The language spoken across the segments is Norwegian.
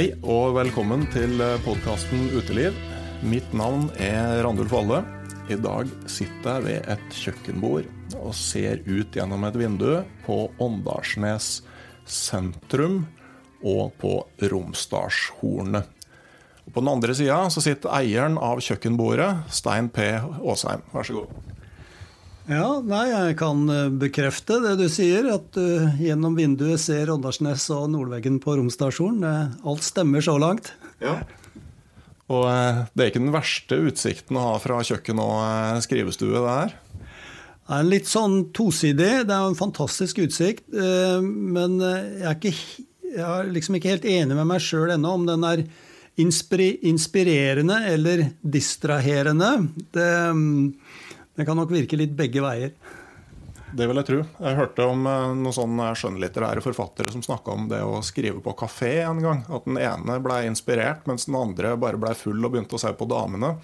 Hei og velkommen til podkasten Uteliv. Mitt navn er Randulf Valle. I dag sitter jeg ved et kjøkkenbord og ser ut gjennom et vindu på Åndalsnes sentrum og på Romsdalshornet. På den andre sida sitter eieren av kjøkkenbordet, Stein P. Aasheim. Vær så god. Ja, nei, jeg kan eh, bekrefte det du sier, at du gjennom vinduet ser Åndalsnes og Nordveggen på romstasjonen. Eh, Alt stemmer så langt. Ja. Og eh, det er ikke den verste utsikten å ha fra kjøkken og eh, skrivestue, det her. Det er en litt sånn tosidig. Det er en fantastisk utsikt. eh, Men eh, jeg er, ikke, jeg er liksom ikke helt enig med meg sjøl ennå om den er inspirerende eller distraherende. Det, mm, det kan nok virke litt begge veier. Det vil jeg tro. Jeg hørte om eh, noen sånne skjønnlitterære forfattere som snakka om det å skrive på kafé en gang. At den ene ble inspirert, mens den andre bare ble full og begynte å se på damene.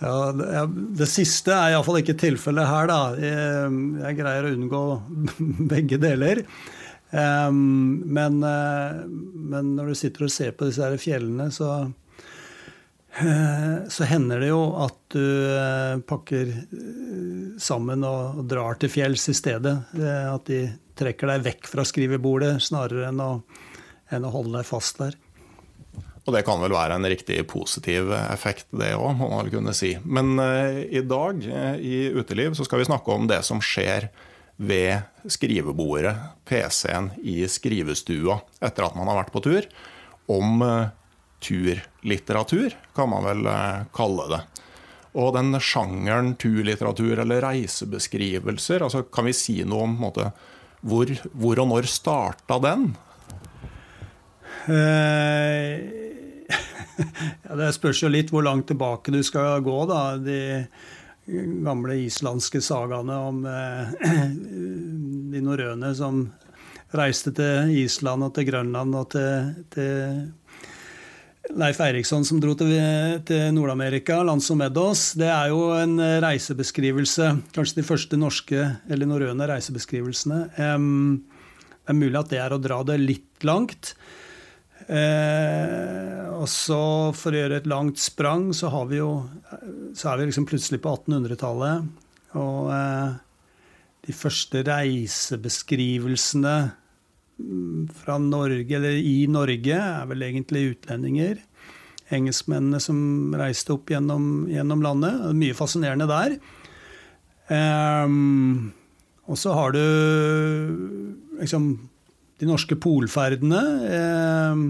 Ja, det, ja, det siste er iallfall ikke tilfellet her, da. Jeg, jeg greier å unngå begge deler. Um, men, eh, men når du sitter og ser på disse her fjellene, så så hender det jo at du eh, pakker eh, sammen og, drar til fjells i stedet. Eh, At de trekker deg vekk fra skrivebordet snarere enn å, enn å holde deg fast der. Og det kan vel være en riktig positiv effekt, det òg, må man vel kunne si. Men eh, i dag eh, i Uteliv så skal vi snakke om det som skjer ved skrivebordet, PC-en i skrivestua, etter at man har vært på tur. Om eh, turlitteratur, kan man vel eh, kalle det. Og den sjangeren turlitteratur eller reisebeskrivelser, altså kan vi si noe om måte, hvor, hvor og når starta den? Eh, ja, det spørs jo litt hvor langt tilbake du skal gå, da. De gamle islandske sagaene om eh, de norrøne som reiste til Island og til Grønland og til, til Leif Eiriksson som dro til, til Nord-Amerika, land som Meadows. Det er jo en reisebeskrivelse. Kanskje de første norske eller norrøne reisebeskrivelsene. Det er mulig at det er å dra det litt langt. Eh, og så, for å gjøre et langt sprang, så, har vi jo, så er vi liksom plutselig på 1800-tallet. Og eh, de første reisebeskrivelsene fra Norge, eller i Norge, er vel egentlig utlendinger. Engelskmennene som reiste opp gjennom, gjennom landet. Det er Mye fascinerende der. Um, og så har du liksom de norske polferdene. Um,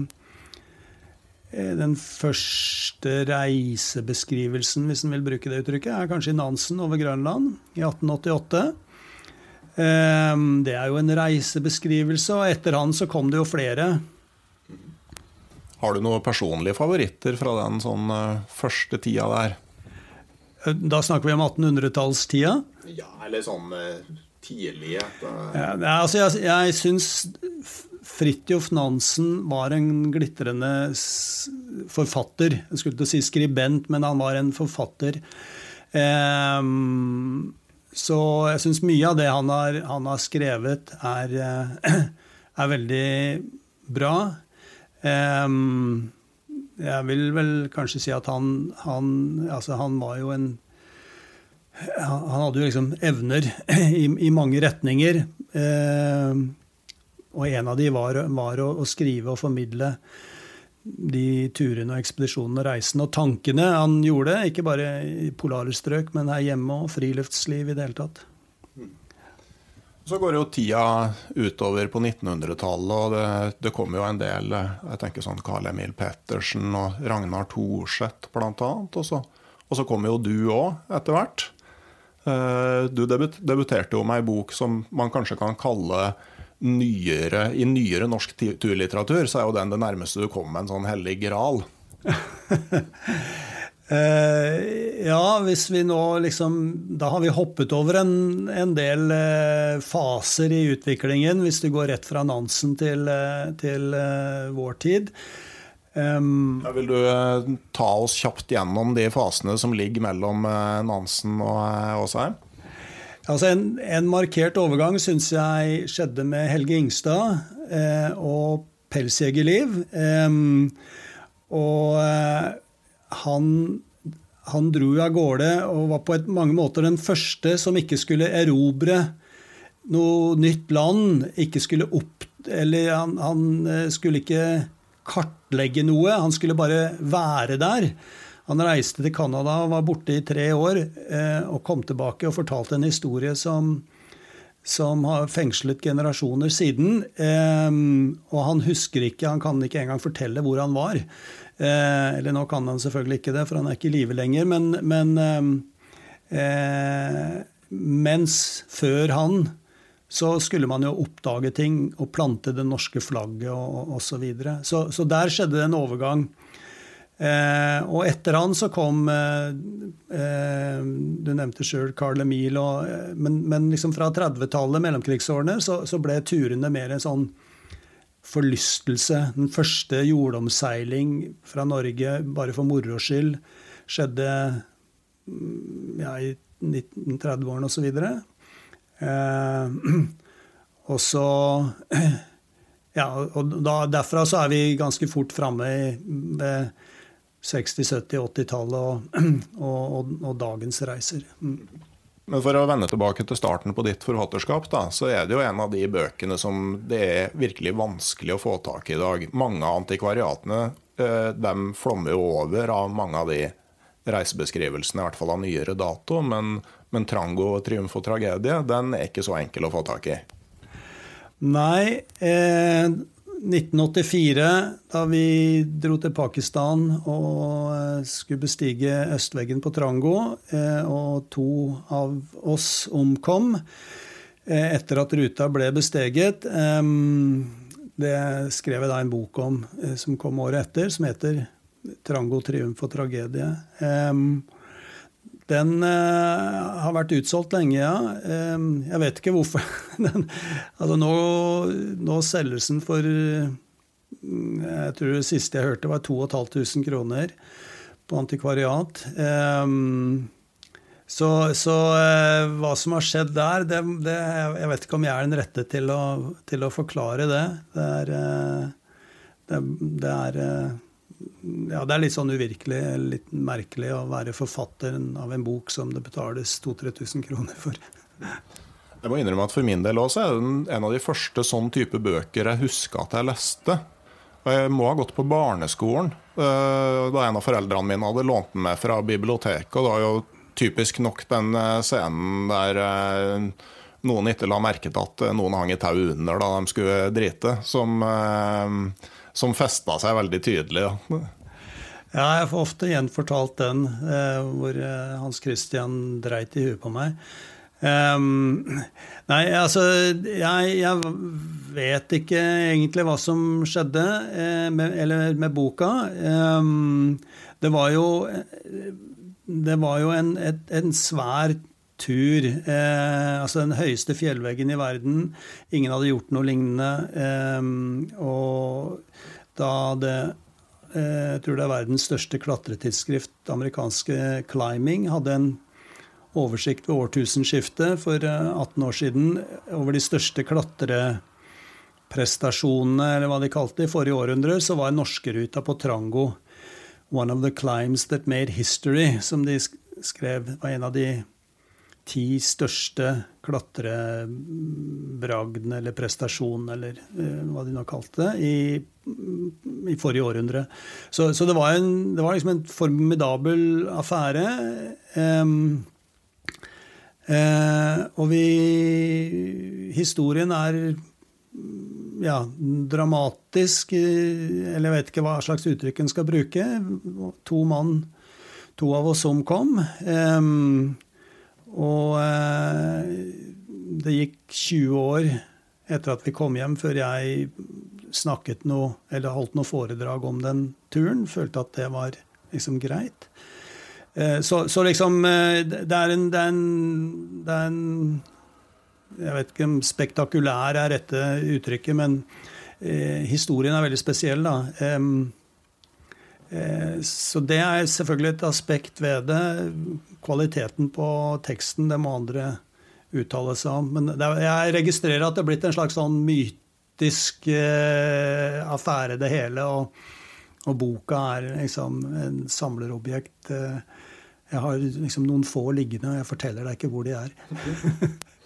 den første reisebeskrivelsen, hvis en vil bruke det uttrykket, er kanskje i Nansen over Grønland i 1888. Um, det er jo en reisebeskrivelse, og etter han så kom det jo flere. Har du noen personlige favoritter fra den sånn uh, første tida der? Da snakker vi om 1800-tallstida? Ja, eller sånn uh, tidlige. Ja, altså jeg jeg syns Fridtjof Nansen var en glitrende forfatter. Jeg skulle ikke si skribent, men han var en forfatter. Um, så jeg syns mye av det han har, han har skrevet, er, er, veldig bra. Um, jeg vil vel kanskje si at han, han, altså han var jo en Han hadde jo liksom evner i, i mange retninger. Uh, og en av de var, var å, å, skrive og formidle de turene og ekspedisjonene og reisene og tankene han gjorde. Ikke bare i polare strøk, men her hjemme og friluftsliv i det hele tatt. Så går jo tida utover på 1900-tallet, og det, det kommer jo en del jeg tenker sånn Carl Emil Pettersen og Ragnar Thorseth bl.a. Og, så, og så kommer jo du òg etter hvert. Eh, du debuterte jo med ei bok som man kanskje kan kalle nyere, i nyere norsk turlitteratur, så er jo den det nærmeste du kommer en sånn hellig gral. Uh, ja, hvis vi nå liksom Da har vi hoppet over en, en del uh, faser i utviklingen, hvis du går rett fra Nansen til, uh, til vår tid. Um, ja, vil du ta oss kjapt gjennom de fasene som ligger mellom Nansen og Åsheim? Altså en, en, markert overgang syns jeg skjedde med Helge Ingstad eh, og Pelsjegerliv. Eh, og eh, han, han, dro av gårde og var på et, mange måter den første som ikke skulle erobre noe nytt land. Ikke skulle opp Eller han, han eh, skulle ikke kartlegge noe. Han skulle bare være der. Han reiste til Canada og var borte i tre år, eh, og kom tilbake og fortalte en historie som, som har fengslet generasjoner siden. Eh, og han husker ikke, han kan ikke engang fortelle hvor han var. Eh, eller nå kan han selvfølgelig ikke det, for han er ikke i live lenger. Men, men mens før han så skulle man jo oppdage ting og plante det norske flagget og osv. Så, videre. så Så der skjedde det en overgang. Eh, og etter han så kom eh, eh Du nevnte sjøl Carl Emil. Og, eh, men, men, liksom fra 30-tallet, mellomkrigsårene, så, så, ble turene mer en sånn forlystelse. Den første jordomseiling fra Norge bare for moro skyld skjedde mm, ja, i 1930-årene osv. Eh, og så ja, og da, Derfra så er vi ganske fort framme ved 60-, 70-, 80-tallet og, og, og, og, dagens reiser. Mm. Men for å vende tilbake til starten på ditt forfatterskap, da, så er det jo en av de bøkene som det er virkelig vanskelig å få tak i i dag. Mange av antikvariatene eh, de flommer jo over av mange av de reisebeskrivelsene, i hvert fall av nyere dato. Men, men 'Trango, triumf og tragedie' den er ikke så enkel å få tak i. Nei. Eh, 1984, da vi dro til Pakistan og eh, skulle bestige østveggen på Trango, eh, og to av oss omkom eh, etter at ruta ble besteget. Det skrev jeg da en bok om som kom året etter, som heter 'Trango triumf og tragedie'. Den uh, har vært utsolgt lenge, ja. Um, jeg vet ikke hvorfor. den, altså nå, nå, selges den for Jeg tror det siste jeg hørte, var 2500 kroner på antikvariat. Um, så, så uh, hva som har skjedd der, det, det, jeg vet ikke om jeg er den rette til å, til å forklare det. Det er, det, det er ja, det er litt sånn uvirkelig, litt merkelig å være forfatteren av en bok som det betales 2000-3000 kroner for. Jeg må innrømme at For min del også er det en av de første sånn type bøker jeg husker at jeg leste. Og Jeg må ha gått på barneskolen eh, da en av foreldrene mine hadde lånt den med fra biblioteket. og Det var jo typisk nok den scenen der noen ikke la merke til at noen hang i tau under da de skulle drite, som, som festa seg veldig tydelig. Ja. Ja, jeg får ofte gjenfortalt den, eh, hvor eh, Hans Christian dreit i huet på meg. Um, nei, altså jeg, jeg, vet ikke egentlig hva som skjedde eh, med, eller med boka. Um, det var jo Det var jo en, et, en svær tur. Eh, altså den høyeste fjellveggen i verden. Ingen hadde gjort noe lignende. Eh, og da det Eh, jeg tror det er verdens største klatretidsskrift, amerikanske Climbing, hadde en oversikt ved årtusenskiftet for 18 eh, år siden over de største klatreprestasjonene, eller hva de kalte det, i forrige århundre, så var norskeruta på Trango one of the climbs that made history, som de skrev var en av de ti største klatrebragdene eller prestasjonene, eller uh, hva de nå kalte det, i, i forrige århundre. Så, så det, var en, det, var liksom en formidabel affære. Um, uh, og vi Historien er ja, dramatisk, eller jeg vet ikke hva slags uttrykk en skal bruke. To mann, to av oss omkom. Um, og eh, det gikk 20 år etter at vi kom hjem, før jeg snakket noe, eller holdt noe foredrag om den turen. Følte at det var liksom greit. Eh, så, så liksom eh, det er, en, det, er en, det er en Jeg vet ikke om spektakulær er rette uttrykket, men eh, historien er veldig spesiell, da. Eh, så det er selvfølgelig et aspekt ved det kvaliteten på teksten, det må andre uttale seg om. Men jeg registrerer at det er blitt en slags sånn mytisk eh, affære, det hele. Og, og, boka er liksom en samlerobjekt. Eh, jeg har liksom noen få liggende, og jeg forteller deg ikke hvor de er.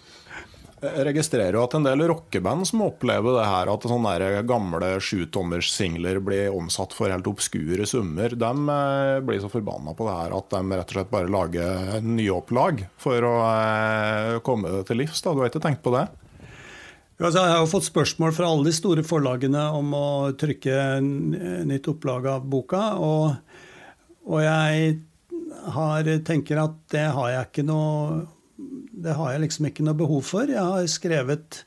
Jeg registrerer jo at en del rockeband som opplever det her, at sånne gamle sjutommers-singler blir omsatt for helt obskure summer, de eh, blir så forbanna på det her at de rett og slett bare lager nyopplag for å eh, komme det til livs. Da. Du har ikke tenkt på det? Altså, jeg har fått spørsmål fra alle de store forlagene om å trykke nytt opplag av boka. Og, og jeg har, tenker at det har jeg ikke noe det har jeg liksom ikke noe behov for. Jeg har skrevet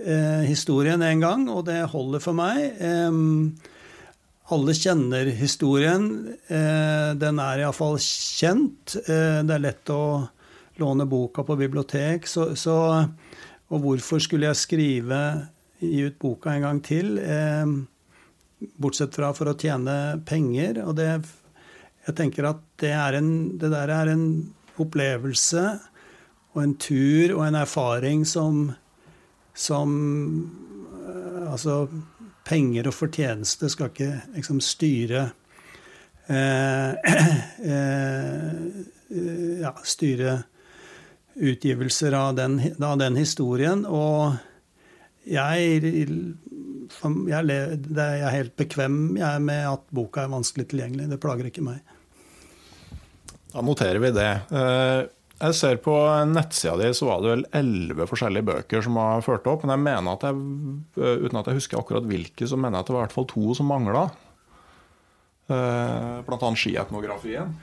eh, historien en gang, og det holder for meg. Eh, alle kjenner historien. Eh, den er iallfall kjent. Eh, det er lett å låne boka på bibliotek. Så, så, og hvorfor skulle jeg skrive, gi ut boka en gang til? Eh, bortsett fra for å tjene penger. Og det, jeg tenker at det, en, det der er en opplevelse og en tur og en erfaring som, som eh, Altså, penger og fortjeneste skal ikke liksom styre eh, eh, ja, styre utgivelser av den, av den, historien. Og jeg, jeg, jeg, er helt bekvem jeg, med at boka er vanskelig tilgjengelig. Det plager ikke meg. Da noterer vi det. Eh, jeg ser På nettsida di så var det vel elleve forskjellige bøker som var ført opp. Men jeg mener at jeg, eh, uten at jeg husker akkurat hvilke, så mener jeg at det var i hvert fall to som mangla. Eh, blant annet skietnografien.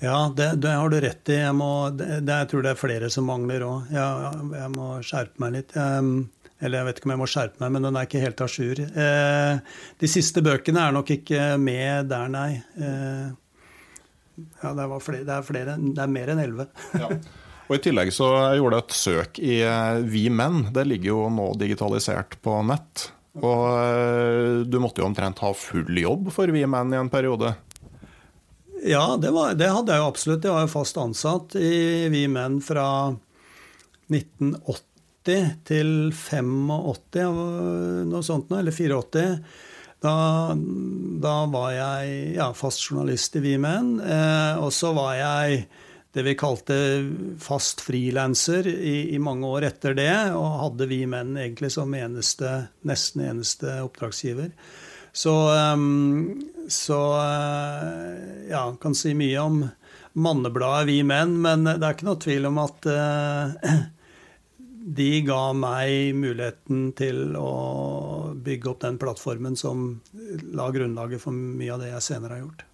Ja, det, det, har du rett i. Jeg, må, det, jeg tror det er flere som mangler òg. Jeg, jeg, må skjerpe meg litt. eller jeg vet ikke om jeg må skjerpe meg, men den er ikke helt à jour. Eh, de siste bøkene er nok ikke med der, nei. Ja, det, flere, det, er, flere, det er mer enn elleve. ja. Og I tillegg så gjorde jeg et søk i eh, Vi menn. Det ligger jo nå digitalisert på nett. Og eh, du måtte jo omtrent ha full jobb for Vi menn i en periode? Ja, det, var, det hadde jeg jo absolutt. Jeg var jo fast ansatt i Vi menn fra 1980 til 85, noe sånt noe, eller 84. Da, da var jeg ja, fast journalist i Vimen. Eh, og så var jeg det vi kalte fast frilanser i, i, mange år etter det, og hadde vi menn egentlig som eneste, nesten eneste oppdragsgiver. Så, um, så uh, ja, kan si mye om mannebladet Vi Menn, men det er ikke noe tvil om at uh, de ga meg muligheten til å bygge opp den plattformen som la grunnlaget for mye av det jeg senere har gjort.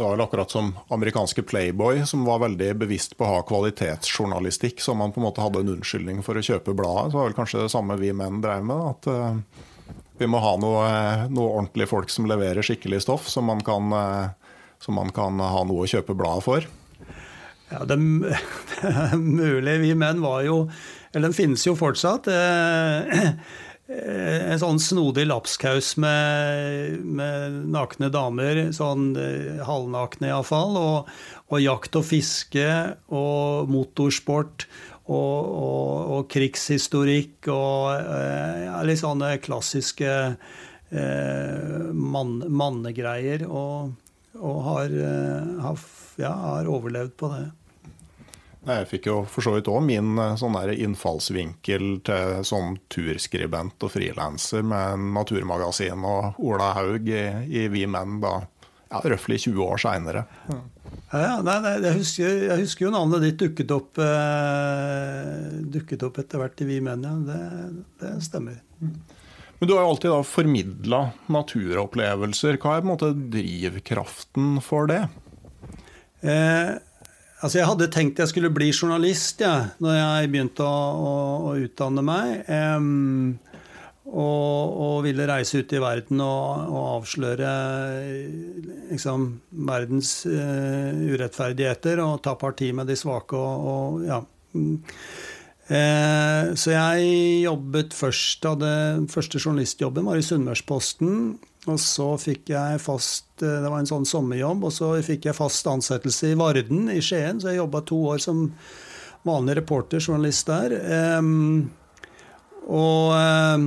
Det var vel akkurat som amerikanske Playboy, som var veldig bevisst på å ha kvalitetsjournalistikk, så man på en måte hadde en unnskyldning for å kjøpe bladet. Så var vel kanskje det samme vi menn drev med. At uh, vi må ha noe, noe ordentlige folk som leverer skikkelig stoff, som man kan, uh, som man kan ha noe å kjøpe bladet for. Ja, det, er mulig. Vi menn var jo Eller den finnes jo fortsatt. Eh, en sånn snodig lapskaus med, med nakne damer, sånn eh, halvnakne iallfall, og, og jakt og fiske og motorsport. Og, og, og krigshistorikk og eh, ja, litt sånne klassiske eh, mann, mannegreier. Og, og har, har, ja, har overlevd på det. Jeg fikk jo for så vidt òg min eh, sånn der innfallsvinkel til som turskribent og frilanser med Naturmagasin og Ola Haug i, i Vi Menn da ja, røftlig 20 år seinere. Ja. Ja, jeg, husker, jeg, husker, jo navnet ditt dukket opp, eh, dukket opp etter hvert i Vi Menn. Ja. Det, det, stemmer. Men du har jo alltid da formidla naturopplevelser. Hva er på en måte drivkraften for det? Eh, Altså Jeg hadde tenkt jeg skulle bli journalist ja, når jeg begynte å, å, å utdanne meg. Um, og, og, ville reise ut i verden og, og avsløre liksom, verdens uh, urettferdigheter og ta parti med de svake og, og ja. Uh, så jeg jobbet først den Første journalistjobben var i Sunnmørsposten. Og så fikk jeg fast eh, Det var en sånn sommerjobb, og så fikk jeg fast ansettelse i Varden i Skien. Så jeg jobba to år som vanlig reporter, journalist der. Um, og, um,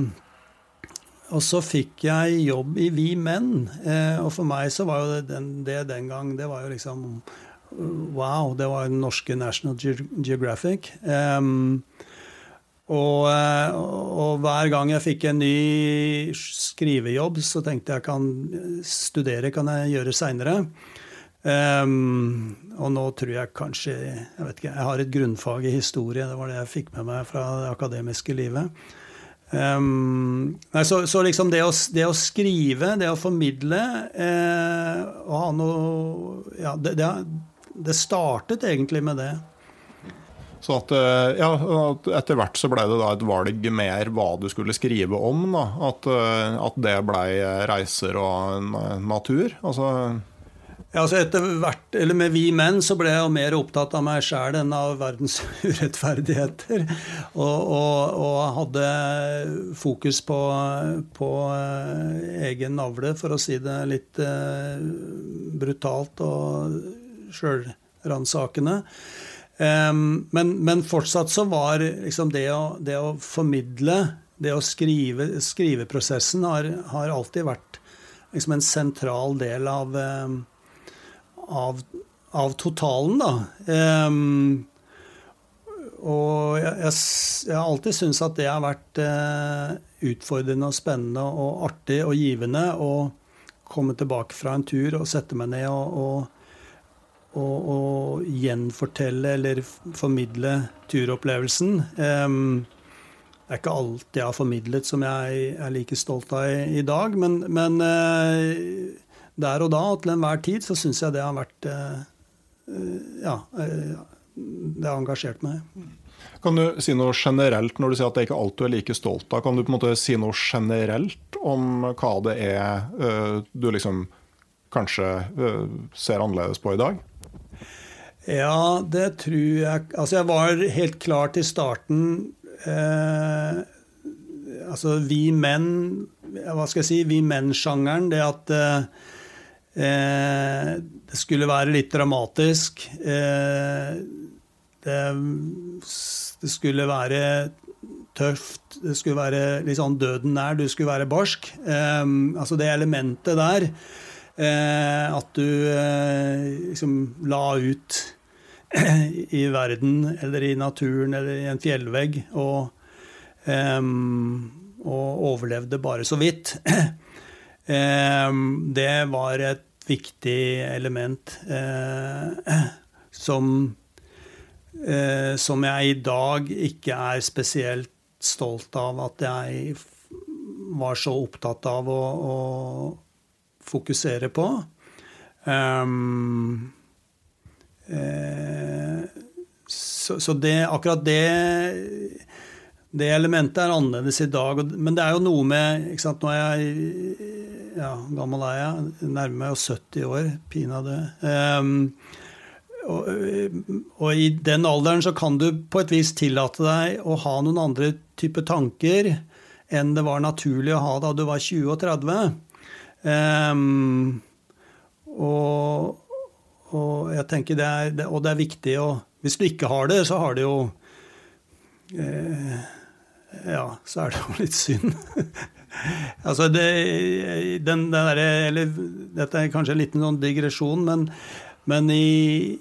og, så fikk jeg jobb i Vi Menn. Uh, og for meg så var jo det den, det den gang Det var jo liksom Wow, det var den norske National Geographic. Um, og, eh, og, hver gang jeg fikk en ny skrivejobb, så tenkte jeg kan studere kan jeg gjøre seinere. Um, og nå tror jeg kanskje Jeg vet ikke, jeg har et grunnfag i historie. Det var det jeg fikk med meg fra det akademiske livet. Um, nei, så, så, liksom det å, det å, skrive, det å formidle eh, og ha noe Ja, det, det, det startet egentlig med det. Så at, eh, ja, etter hvert så ble det da et valg mer hva du skulle skrive om. Da. At, eh, at det ble reiser og natur. Altså ja, altså etter hvert, eller Med Vi menn så ble jeg jo mer opptatt av meg sjæl enn av verdens urettferdigheter. Og, og, og hadde fokus på, på, eh, egen navle, for å si det litt brutalt og sjølransakende. Um, men, men, fortsatt så var liksom det å, det å formidle, det å skrive, skriveprosessen, har, har alltid vært liksom en sentral del av, um, av, av totalen, da. Um, og jeg, jeg, har alltid syntes at det har vært uh, utfordrende og spennende og artig og givende å komme tilbake fra en tur og sette meg ned og, og å, å gjenfortelle eller formidle turopplevelsen. Um, det er ikke alt jeg har formidlet som jeg er like stolt av i, i dag, men, men uh, der og da og til enhver tid så syns jeg det har vært uh, Ja, uh, det har engasjert meg. Kan du si noe generelt, når du sier at det ikke er alt du er like stolt av, kan du på en måte si noe generelt om hva det er du liksom kanskje ser annerledes på i dag? Ja, det tror jeg Altså, jeg var helt klar til starten eh, Altså, vi menn Hva skal jeg si? Vi menn-sjangeren. Det at eh, det skulle være litt dramatisk. Eh, det, det, skulle være tøft. Det skulle være litt sånn døden nær. Du skulle være barsk. Eh, altså det elementet der. Eh, at du eh, liksom la ut i verden eller i naturen eller i en fjellvegg og, og overlevde bare så vidt. Det var et viktig element eh, som, som jeg i dag ikke er spesielt stolt av at jeg var så opptatt av å, å fokusere på. Um, eh, så, så det, akkurat det det elementet er annerledes i dag. Men det er jo noe med ikke sant, Nå er jeg ja, gammel er jeg, nærmer meg 70 år, pinadø. Um, og, og, i den alderen så kan du på et vis tillate deg å ha noen andre typer tanker enn det var naturlig å ha da du var 20 og 30. Um, og, og, jeg tenker det er, og det er viktig å Hvis du ikke har det, så har det jo eh, Ja, så er det jo litt synd. altså det, den, den derre eller, Dette er kanskje en liten sånn digresjon, men, men i,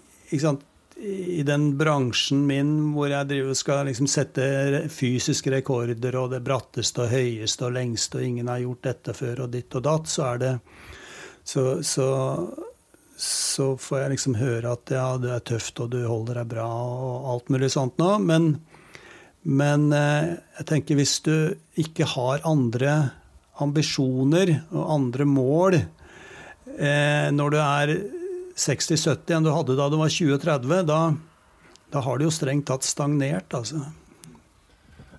i den bransjen min hvor jeg driver skal liksom sette fysiske rekorder, og det bratteste og høyeste og lengste, og ingen har gjort dette før, og ditt og datt, så er det så, så, så får jeg liksom høre at ja, du er tøft, og du holder deg bra, og alt mulig sånt nå. Men men eh, jeg tenker hvis du ikke har andre ambisjoner og andre mål eh, når du er 60-70 enn du hadde da du var 20-30, da, da, har du jo strengt tatt stagnert, altså.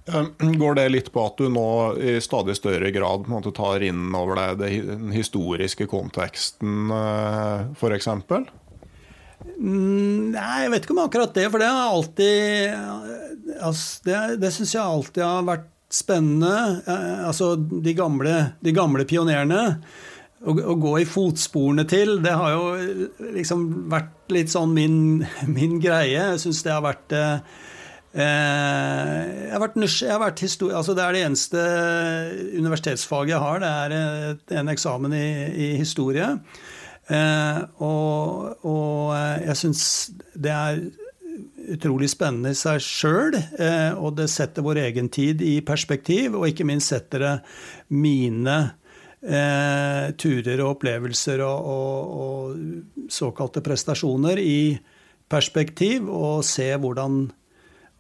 Går det litt på at du nå i stadig større grad måte, tar inn over deg den historiske konteksten, eh, f.eks.? Mm, nei, jeg vet ikke om akkurat det, for det har alltid altså, Det, det syns jeg alltid har vært spennende. Eh, altså, de gamle, de gamle pionerene. Å, å, gå i fotsporene til, det har jo liksom vært litt sånn min, min greie. Jeg syns det har vært eh, jeg har vært, jeg har vært altså Det er det eneste universitetsfaget jeg har. Det er en eksamen i, i historie. Eh, og, og, eh, jeg syns det er utrolig spennende i seg sjøl, eh, og det setter vår egen tid i perspektiv, og ikke minst setter det mine eh, turer og opplevelser og, og, og, såkalte prestasjoner i perspektiv, og se hvordan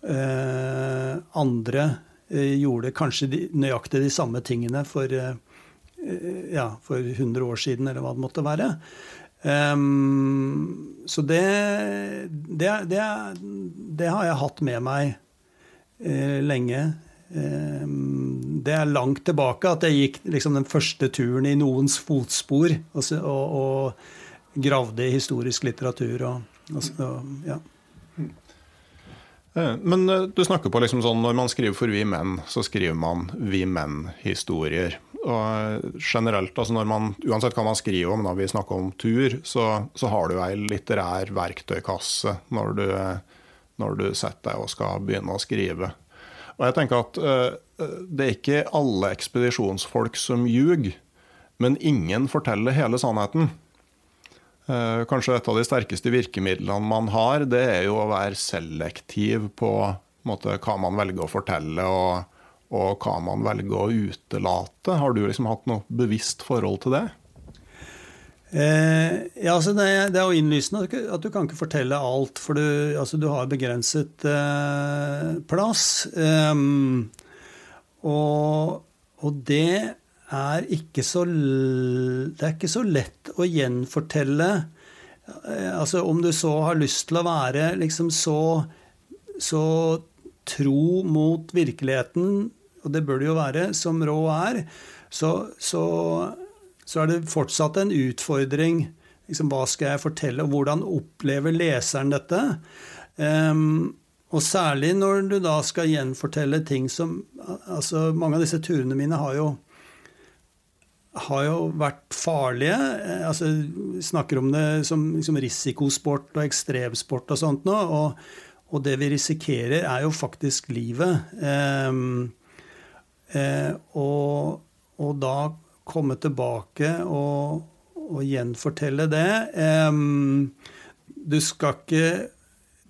eh, andre eh, gjorde kanskje de, nøyaktig de samme tingene for Eh, ja, for 100 år siden, eller hva det måtte være. Um, så det, det, det, det, har jeg hatt med meg eh, lenge. Um, det er langt tilbake at jeg gikk liksom, den første turen i noens fotspor og, og, og gravde i historisk litteratur. Og, og, ja. Eh, men du snakker på liksom sånn når man skriver for Vi menn, så skriver man Vi menn-historier. Og generelt, altså når man, Uansett hva man skriver om, når vi snakker om tur, så, så har du ei litterær verktøykasse når du, når du setter deg og skal begynne å skrive. Og jeg tenker at uh, Det er ikke alle ekspedisjonsfolk som ljuger, men ingen forteller hele sannheten. Uh, kanskje et av de sterkeste virkemidlene man har, det er jo å være selektiv på måte, hva man velger å fortelle. og og hva man velger å utelate. Har du liksom hatt noe bevisst forhold til det? Eh, ja, altså det, det, er jo innlysende at du kan ikke fortelle alt, for du, altså du har begrenset eh, plass. Um, og, og, det er ikke så Det er ikke så lett å gjenfortelle eh, Altså om du så har lyst til å være liksom så, så tro mot virkeligheten og det bør det jo være, som Rå er, så, så, så, er det fortsatt en utfordring. Liksom, hva skal jeg fortelle, og hvordan opplever leseren dette? Um, og særlig når du da skal gjenfortelle ting som altså Mange av disse turene mine har jo, har jo vært farlige. altså Snakker om det som liksom risikosport og ekstremsport og sånt nå. Og, og, det vi risikerer, er jo faktisk livet. Um, uh, og, og, da komme tilbake og, og gjenfortelle det. Du skal ikke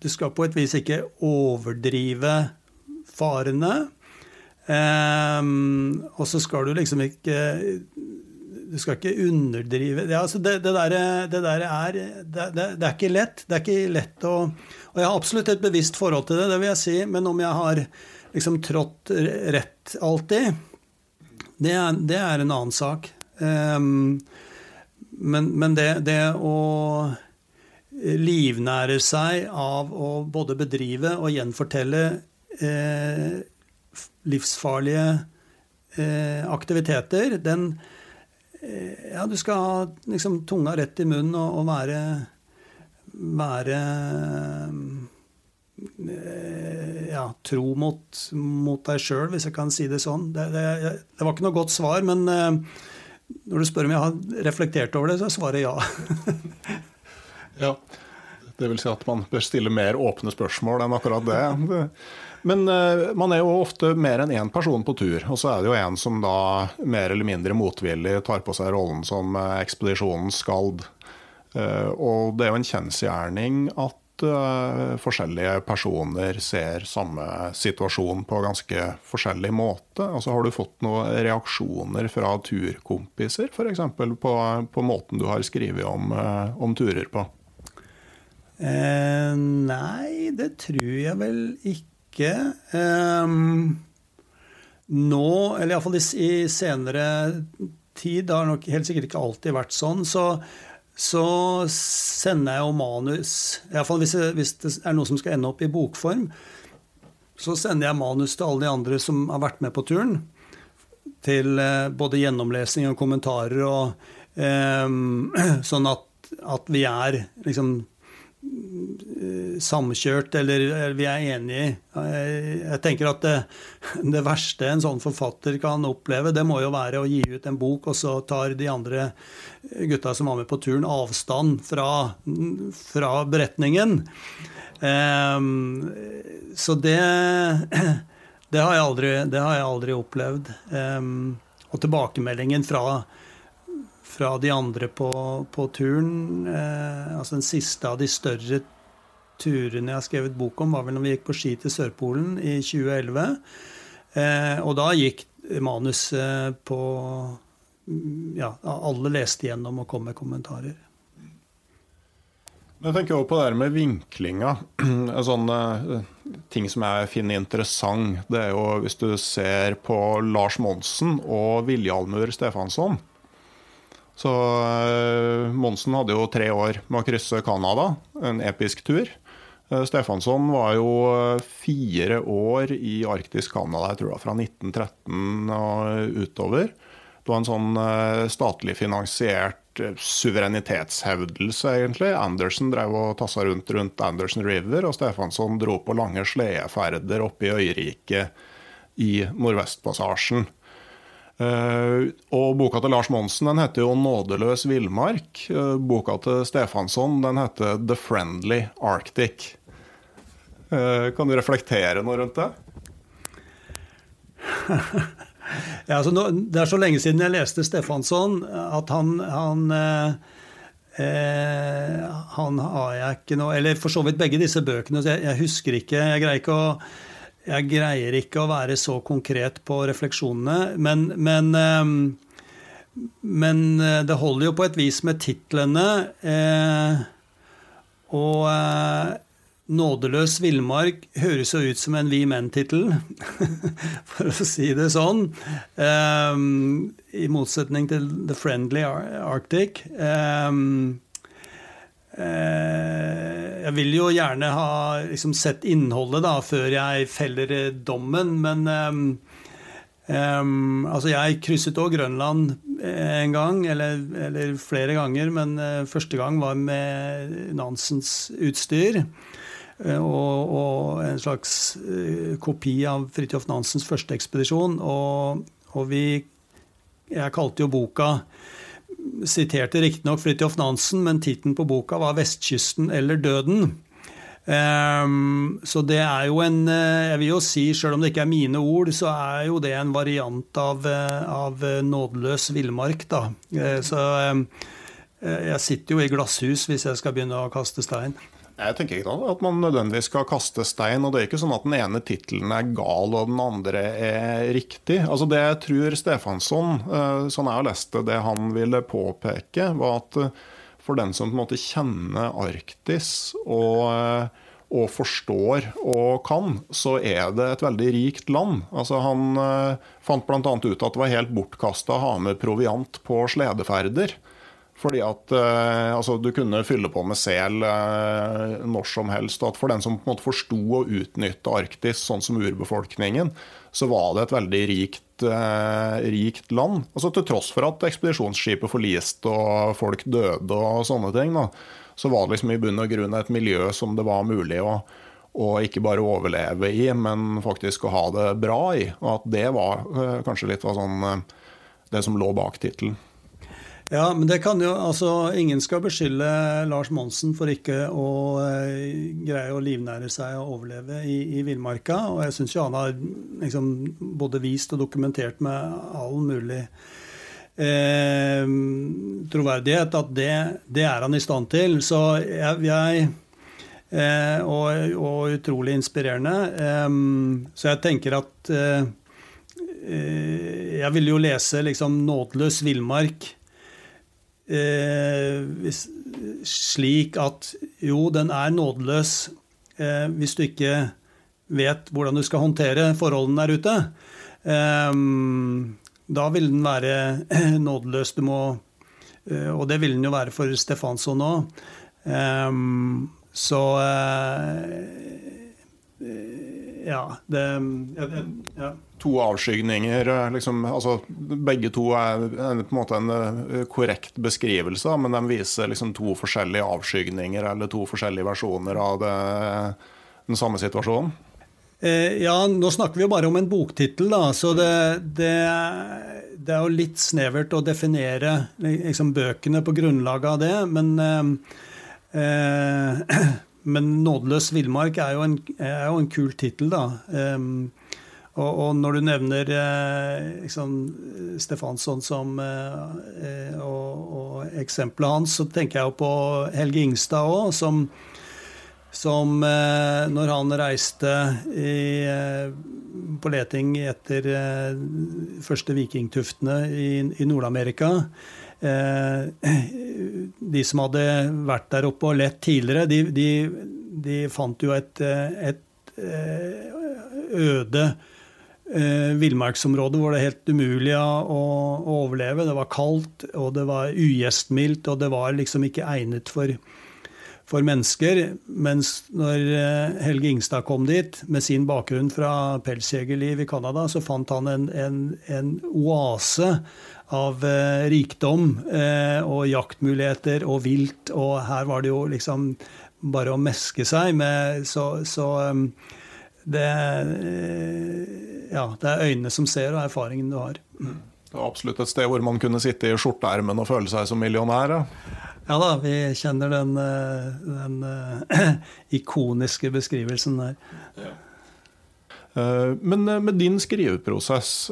Du skal på et vis ikke overdrive farene. Og så skal du liksom ikke du skal ikke underdrive det, altså det, det, der, det der er det, det, er ikke lett. Det er ikke lett å Og jeg har absolutt et bevisst forhold til det, det vil jeg si. Men om jeg har liksom trådt rett alltid, det er, det er en annen sak. Um, men, men det, det, å livnære seg av å både bedrive og gjenfortelle eh, livsfarlige eh, aktiviteter, den eh, Ja, du skal ha liksom, tunga rett i munnen og, og være, være eh, ja, tro mot, mot deg sjøl, hvis jeg kan si det sånn. Det, det, det, var ikke noe godt svar, men eh, når du spør om jeg har reflektert over det, så er svaret ja. ja. Det vil si at man bør stille mer åpne spørsmål enn akkurat det. Men uh, man er jo ofte mer enn én person på tur. Og så er det jo en som da mer eller mindre motvillig tar på seg rollen som uh, ekspedisjonens skald. Og det er jo en kjensgjerning at forskjellige personer ser samme situasjon på ganske forskjellig måte? Altså, har du fått noen reaksjoner fra turkompiser f.eks. På, på måten du har skrevet om, uh, om turer på? Eh, nei, det tror jeg vel ikke. Eh, nå, eller iallfall i senere tid, det har nok helt sikkert ikke alltid vært sånn, så så sender jeg jo manus Iallfall hvis, hvis det er noe som skal ende opp i bokform, så sender jeg manus til alle de andre som har vært med på turen. Til eh, både gjennomlesning og kommentarer, og, eh, sånn at, at, vi er liksom samkjørt, eller vi er enige. Jeg tenker at det, det, verste en sånn forfatter kan oppleve, det må jo være å gi ut en bok, og så tar de andre gutta som var med på turen, avstand fra, fra beretningen. Um, så det, det, har aldri, det, har jeg aldri, opplevd. Um, og tilbakemeldingen fra fra de andre på, på turen. Eh, altså Den siste av de større turene jeg har skrevet bok om, var vel når vi gikk på ski til Sørpolen i 2011. Eh, og da gikk manus eh, på Ja, alle leste gjennom og kom med kommentarer. Jeg tenker også på det her med vinklinga. Sånne eh, ting som jeg finner interessant, det er jo hvis du ser på Lars Monsen og Viljalmur Stefansson. Så uh, Monsen hadde jo tre år med å krysse Canada, en episk tur. Uh, Stefansson var jo uh, fire år i arktisk Canada, jeg tror det var fra 1913 og utover. Det var en sånn statlig finansiert suverenitetshevdelse, egentlig. Andersen drev og tassa rundt rundt Anderson River, og Stefansson dro på lange sledeferder oppe i øyriket i Nordvestpassasjen. Uh, og boka til Lars Monsen den heter jo 'Nådeløs villmark'. Uh, boka til Stefansson den heter 'The Friendly Arctic'. Uh, kan du reflektere noe rundt det? ja, altså, det er så lenge siden jeg leste Stefansson at han, han han har jeg ikke noe Eller for så vidt begge disse bøkene. Jeg, jeg husker ikke Jeg greier ikke å jeg greier ikke å være så konkret på refleksjonene, men, men, ehm, men eh, det holder jo på et vis med titlene. Eh, og eh, 'Nådeløs villmark' høres jo ut som en Vi Menn-tittel, for å si det sånn. Ehm, I motsetning til 'The Friendly Arctic'. Eh, jeg vil jo gjerne ha liksom, sett innholdet da, før jeg feller dommen, men um, um, altså jeg krysset òg Grønland en gang, eller, eller, flere ganger, men uh, første gang var med Nansens utstyr. Og, og, en slags uh, kopi av Fridtjof Nansens første ekspedisjon. Og, og vi Jeg kalte jo boka siterte riktignok Fridtjof Nansen, men tittelen på boka var 'Vestkysten eller døden'. Um, så det er jo en eh, Jeg vil jo si, sjøl om det ikke er mine ord, så er jo det en variant av, eh, av nådeløs villmark, da. Så um, jeg sitter jo i glasshus hvis jeg skal begynne å kaste stein. Jeg tenker ikke at man nødvendigvis skal kaste stein. og Det er ikke sånn at den ene tittelen er gal og den andre er riktig. Altså Det jeg tror Stefansson, eh, sånn jeg har lest det, det han ville påpeke, var at eh, for den som på en måte kjenner Arktis og, eh, og forstår og kan, så er det et veldig rikt land. Altså Han fant bl.a. ut at det var helt bortkasta å ha med proviant på sledeferder. Fordi at eh, altså, Du kunne fylle på med sel eh, når som helst. og at For den som på en måte forsto å utnytte Arktis sånn som urbefolkningen, så var det et veldig rikt, eh, rikt land. Altså Til tross for at ekspedisjonsskipet forliste og folk døde og sånne ting, da, så var det liksom i bunn og grunn et miljø som det var mulig å, og ikke bare overleve i, men faktisk å ha det bra i. Og at det var eh, kanskje litt av sånn, eh, det som lå bak tittelen. Ja, men det kan jo, altså Ingen skal beskylde Lars Monsen for ikke å eh, greie å livnære seg og overleve i, i villmarka. Og jeg syns jo han har liksom, både vist og dokumentert med all mulig eh, troverdighet at det, det, er han i stand til. Så jeg, jeg eh, og, og, utrolig inspirerende. Eh, så jeg tenker at eh, eh, Jeg ville jo lese liksom 'Nådeløs villmark' eh, slik at jo, den er nådeløs eh, hvis du ikke vet hvordan du skal håndtere forholdene der ute. Eh, da vil den være nådeløs. Du må eh, Og det vil den jo være for Stefansson òg. Eh, så det, ja, det ja to avskygninger. Eh, liksom, altså, begge to er på en måte en eh, korrekt beskrivelse, men de viser liksom to forskjellige avskygninger eller to forskjellige versjoner av det, den samme situasjonen. Eh, ja, nå snakker vi jo bare om en boktittel, da, så det, det, det, er jo litt snevert å definere liksom, bøkene på grunnlag av det. Men, eh, men 'Nådeløs villmark' er, er, jo en kul tittel, da. Um, og, og, når du nevner eh, liksom, Stefansson som, eh, eh, og, og eksempelet hans, så tenker jeg jo på Helge Ingstad òg, som, som eh, når han reiste i, eh, på leting etter eh, første vikingtuftene i, i Nord-Amerika De som hadde vært der oppe og lett tidligere, de, de, de fant jo et, et øde eh, villmarksområde hvor det er helt umulig å, å, overleve. Det var kaldt, og det var ugjestmildt, og det var liksom ikke egnet for, for mennesker. Mens når eh, Helge Ingstad kom dit med sin bakgrunn fra pelsjegerliv i Canada, så fant han en, en, en oase av eh, rikdom eh, og jaktmuligheter og vilt, og her var det jo liksom bare å meske seg med så, så um, det, ja, det er øynene som ser, og erfaringen du har. Det er absolutt et sted hvor man kunne sitte i skjorteermen og føle seg som millionær. Ja, ja da, vi kjenner den, eh, den uh, ikoniske beskrivelsen der. Ja. Uh, men uh, med din skriveprosess,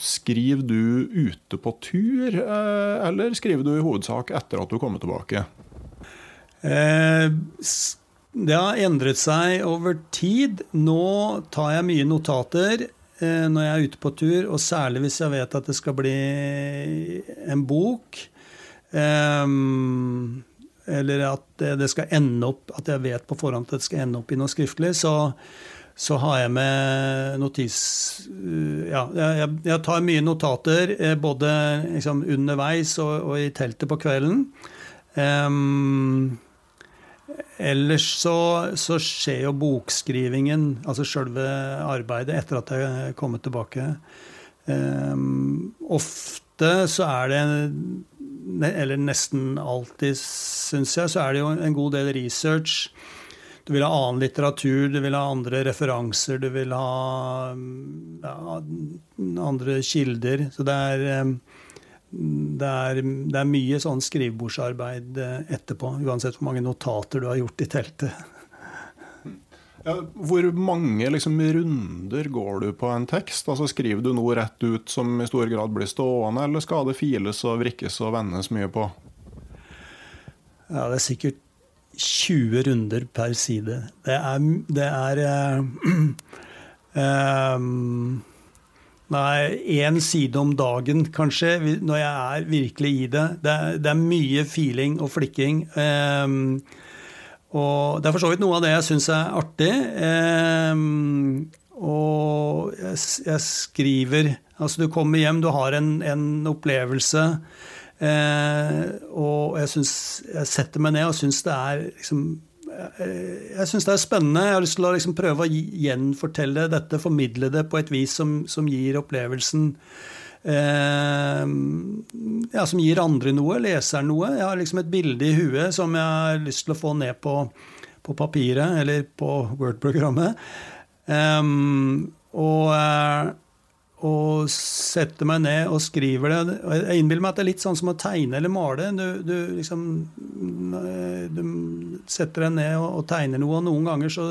skriver du ute på tur, eller skriver du i hovedsak etter at du kommer tilbake? Det har endret seg over tid. Nå tar jeg mye notater eh, når jeg er ute på tur, og særlig hvis jeg vet at det skal bli en bok. Eh, eller at det skal ende opp At jeg vet på forhånd at det skal ende opp i noe skriftlig. Så, så har jeg med notis... Ja, jeg, jeg tar mye notater eh, både liksom underveis og, og, i teltet på kvelden. Um, Ellers så, så, skjer jo bokskrivingen, altså sjølve arbeidet, etter at jeg er kommet tilbake. Um, ofte så er det, eller nesten alltid, syns jeg, så er det jo en god del research. Du vil ha annen litteratur, du vil ha andre referanser, du vil ha ja, andre kilder. Så det er det er, det er, mye sånn skrivebordsarbeid eh, etterpå, uansett hvor mange notater du har gjort i teltet. Ja, hvor mange liksom, runder går du på en tekst? Altså, skriver du noe rett ut som i stor grad blir stående, eller skal det files og vrikkes og vendes mye på? Ja, det er sikkert 20 runder per side. Det er, det er uh, um, Nei, én side om dagen, kanskje, når jeg er virkelig i det. Det er, det er mye feeling og flikking. Um, og det er for så vidt noe av det jeg syns er artig. Um, og jeg, jeg, skriver Altså, du kommer hjem, du har en, en opplevelse. Uh, og jeg synes, Jeg setter meg ned og syns det er liksom jeg syns det er spennende. Jeg har lyst til å liksom prøve å gjenfortelle dette, formidle det på et vis som, som gir opplevelsen eh, ja, Som gir andre noe, leseren noe. Jeg har liksom et bilde i huet som jeg har lyst til å få ned på, på papiret eller på Word-programmet. Um, og eh, og setter meg ned og skriver det. Jeg innbiller meg at det er litt sånn som å tegne eller male. Du, du, liksom, du setter deg ned og, og, tegner noe, og noen ganger så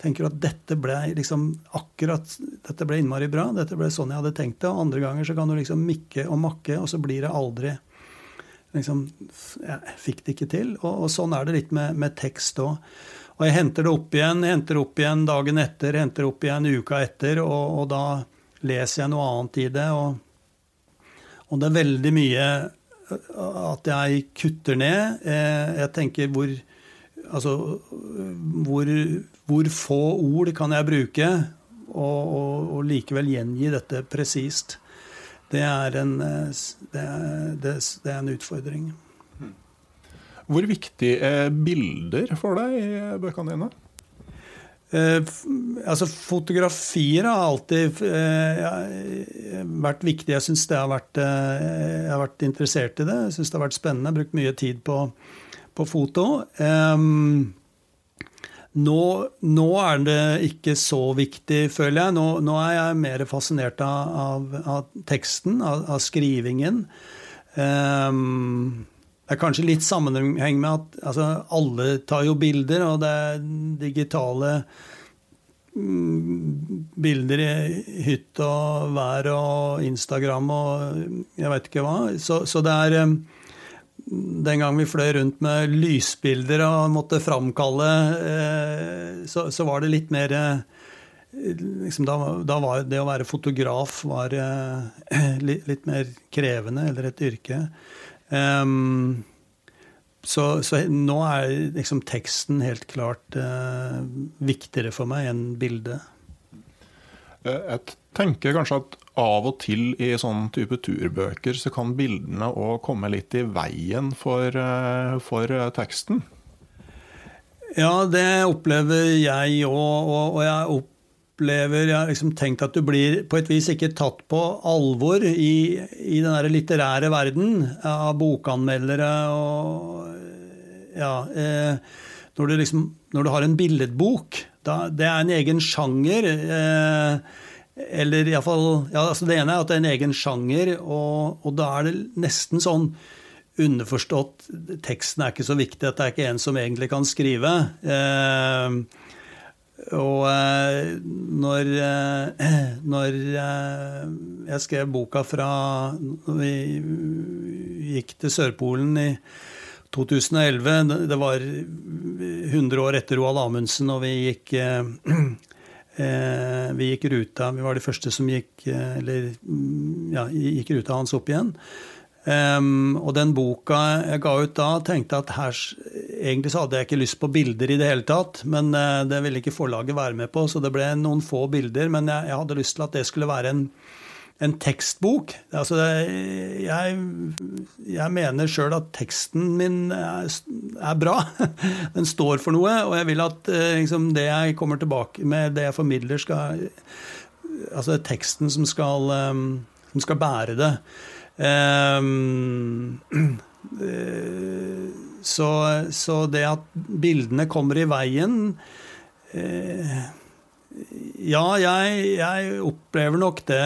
tenker du at dette ble liksom akkurat Dette ble innmari bra. Dette ble sånn jeg hadde tenkt det. Og andre ganger så kan du liksom mikke og makke, og så blir det aldri liksom, Jeg fikk det ikke til. Og, og sånn er det litt med, med tekst òg. Og jeg henter det opp igjen, henter det opp igjen dagen etter, henter det opp igjen uka etter, og, og da leser jeg noe annet i det. Og, og det er veldig mye øh, at jeg kutter ned. Eh, jeg tenker hvor Altså hvor, hvor få ord kan jeg bruke, og, og, og likevel gjengi dette presist. Det er en, øh, det er, det, er en utfordring. Hvor viktig er bilder for deg i bøkene dine? Eh, altså Fotografier har alltid eh, vært viktig. Jeg syns det har vært eh, Jeg har vært interessert i det. Jeg syns det har vært spennende. Jeg har brukt mye tid på, på foto. Nå, nå, er det ikke så viktig, føler jeg. Nå, nå er jeg mer fascinert av, av, av teksten, av, av skrivingen. Um, er kanskje litt sammenheng med at altså, alle tar jo bilder, og det er digitale mm, bilder i hytt og vær og Instagram og jeg veit ikke hva. Så, så, det er eh, Den gang vi fløy rundt med lysbilder og måtte framkalle, eh, så, så var det litt mer eh, Liksom da, da, var det å være fotograf var litt mer krevende, eller et yrke. Um, så, så, nå er liksom teksten helt klart uh, viktigere for meg enn bildet. Eh, jeg tenker kanskje at av og til i sånn type turbøker så kan bildene òg komme litt i veien for, uh, for teksten. Ja, det opplever jeg òg. Og, og jeg opplever Jeg har liksom tenkt at du blir på et vis ikke tatt på alvor i, i den litterære verden av bokanmeldere og Ja. Eh, når, du liksom, når du har en billedbok, da, det er en egen sjanger. Eh, eller iallfall ja, altså Det ene er at det er en egen sjanger, og, og da er det nesten sånn underforstått Teksten er ikke så viktig, at det er ikke en som egentlig kan skrive. Eh, og eh, når, eh, når eh, jeg skrev boka fra når Vi gikk til Sørpolen i 2011. Det var 100 år etter Roald Amundsen, og vi gikk vi gikk ruta. Vi var de første som gikk, eller, ja, gikk ruta hans opp igjen. Um, og den boka jeg ga ut da, tenkte at her, egentlig så hadde jeg ikke lyst på bilder i det hele tatt. Men uh, det ville ikke forlaget være med på, så det ble noen få bilder. Men jeg, jeg hadde lyst til at det skulle være en, en tekstbok. Altså, jeg, jeg mener sjøl at teksten min er, er, bra. Den står for noe. Og jeg vil at uh, liksom, det jeg kommer tilbake med, det jeg formidler, skal Altså teksten som skal, um, som skal bære det. Um, så, så, det at bildene kommer i veien uh, Ja, jeg, jeg, opplever nok det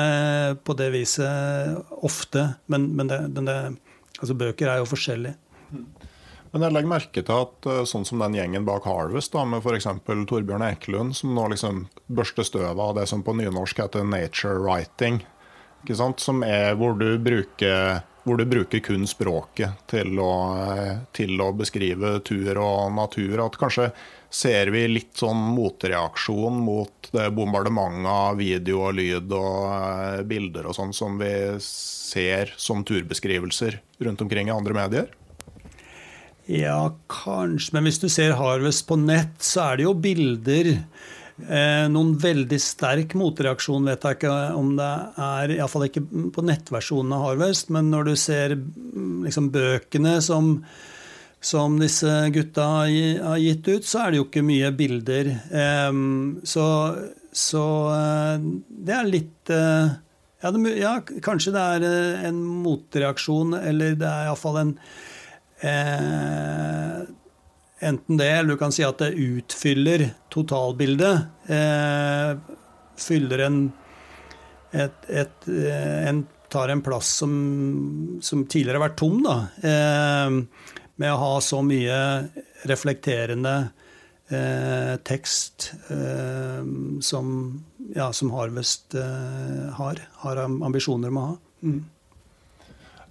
på det viset ofte. Men, men det, det, altså bøker er jo forskjellige. Men jeg legger merke til at eh, sånn som den gjengen bak Harvest, da, med f.eks. Torbjørn Ekelund, som nå liksom børster støvet av det som på nynorsk heter nature writing, som er hvor du bruker hvor du bruker kun språket til å, til å beskrive tur og natur. At kanskje ser vi litt sånn motreaksjon mot det bombardementet av video og lyd og eh, bilder og sånn som vi ser som turbeskrivelser rundt omkring i andre medier? Ja, kanskje. Men hvis du ser Harvest på nett, så er det jo bilder noen veldig sterk motreaksjon vet jeg ikke om det er, iallfall ikke på nettversjonen av Harvest, men når du ser mm, liksom, bøkene som, som disse gutta har gitt ut, så er det jo ikke mye bilder. Eh, så, så eh, det er litt eh, ja, det, ja, kanskje det er eh, en motreaksjon, eller det er iallfall en eh, Enten det, eller du kan si at det utfyller totalbildet. Eh, fyller en, et, et, eh, en tar en plass som, som, tidligere har vært tom, da. Eh, med å ha så mye reflekterende eh, tekst eh, som, ja, som Harvest eh, har, har ambisjoner om å ha. Mm.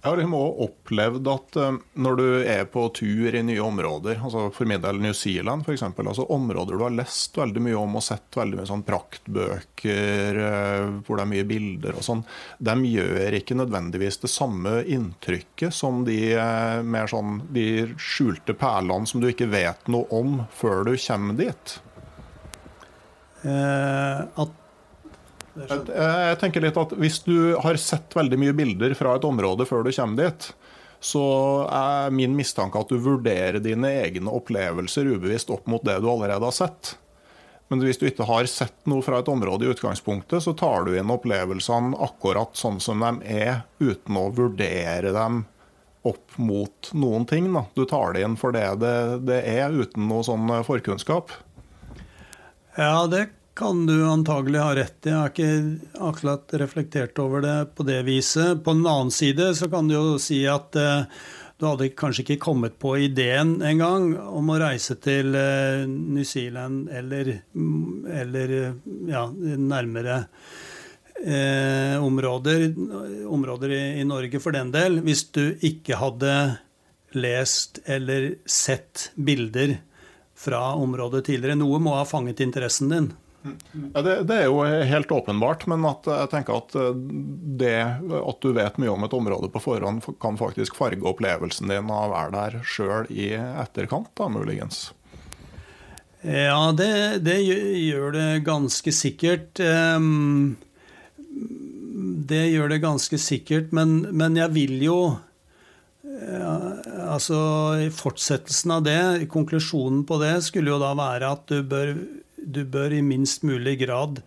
Jeg har liksom også opplevd at uh, når du er på tur i nye områder, altså for min del New Zealand f.eks., altså områder du har lest veldig mye om og sett veldig mye sånn praktbøker uh, hvor det er mye bilder og sånn, de gjør ikke nødvendigvis det samme inntrykket som de uh, mer sånn de skjulte perlene som du ikke vet noe om før du kommer dit. at jeg, jeg, tenker litt at Hvis du har sett veldig mye bilder fra et område før du kommer dit, så er min mistanke at du vurderer dine egne opplevelser ubevisst opp mot det du allerede har sett. Men hvis du ikke har sett noe fra et område i utgangspunktet, så tar du inn opplevelsene akkurat sånn som de er, uten å vurdere dem opp mot noen ting. Da. Du tar det inn for det det, det er, uten noe sånn forkunnskap. Ja, det kan du antagelig ha rett i. Jeg har ikke akkurat reflektert over det på det viset. På den annen side så kan du jo si at eh, du hadde kanskje ikke kommet på ideen engang om å reise til eh, New Zealand eller, eller ja, nærmere eh, områder, områder i, i Norge for den del, hvis du ikke hadde lest eller sett bilder fra området tidligere. Noe må ha fanget interessen din. Ja, det, det, er jo helt åpenbart, men jeg tenker at eh, det at du vet mye om et område på forhånd, kan faktisk farge opplevelsen din av å være der sjøl i etterkant, da, muligens. Ja, det, det, gjør det ganske sikkert. Ehm, det gjør det ganske sikkert, men, men jeg vil jo Altså, i fortsettelsen av det, konklusjonen på det, skulle jo da være at du bør du bør i minst mulig grad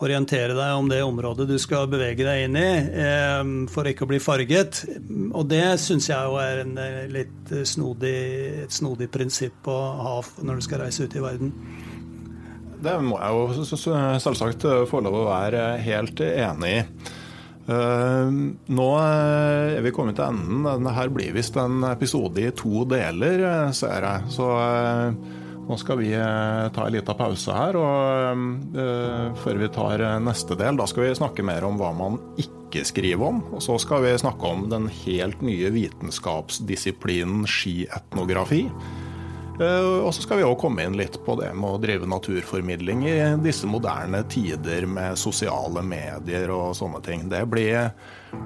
orientere deg om det området du skal bevege deg inn i, eh, for ikke å bli farget. Og det syns jeg jo er en eh, litt snodig, et snodig prinsipp å ha når du skal reise ut i verden. Det må jeg jo selvsagt få lov å være helt enig i. Eh, nå er vi kommet til enden. Dette blir visst en episode i to deler, ser jeg. Så nå skal vi eh, ta en liten pause her, og uh, før vi tar eh, neste del, da skal vi snakke mer om hva man ikke skriver om. Og så skal vi snakke om den helt nye vitenskapsdisiplinen skietnografi. Og så skal vi òg komme inn litt på det med å drive naturformidling i disse moderne tider med sosiale medier og sånne ting. Det blir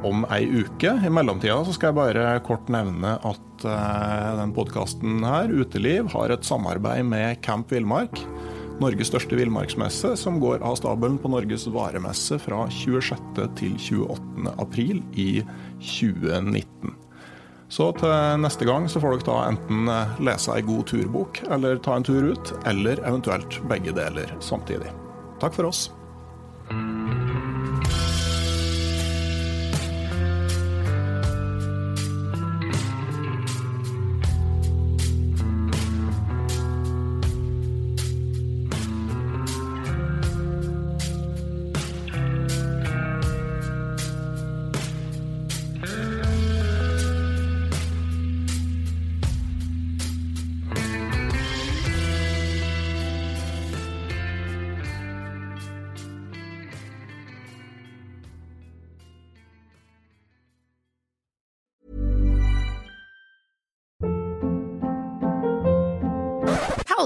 om ei uke. I mellomtida så skal jeg bare kort nevne at uh, den podkasten her, Uteliv, har et samarbeid med Camp Villmark. Norges største villmarksmesse, som går av stabelen på Norges varemesse fra 26. til 28. april i 2019. Så til neste gang så får dere da enten eh, lese ei god turbok, eller ta en tur ut, eller eventuelt begge deler samtidig. Takk for oss.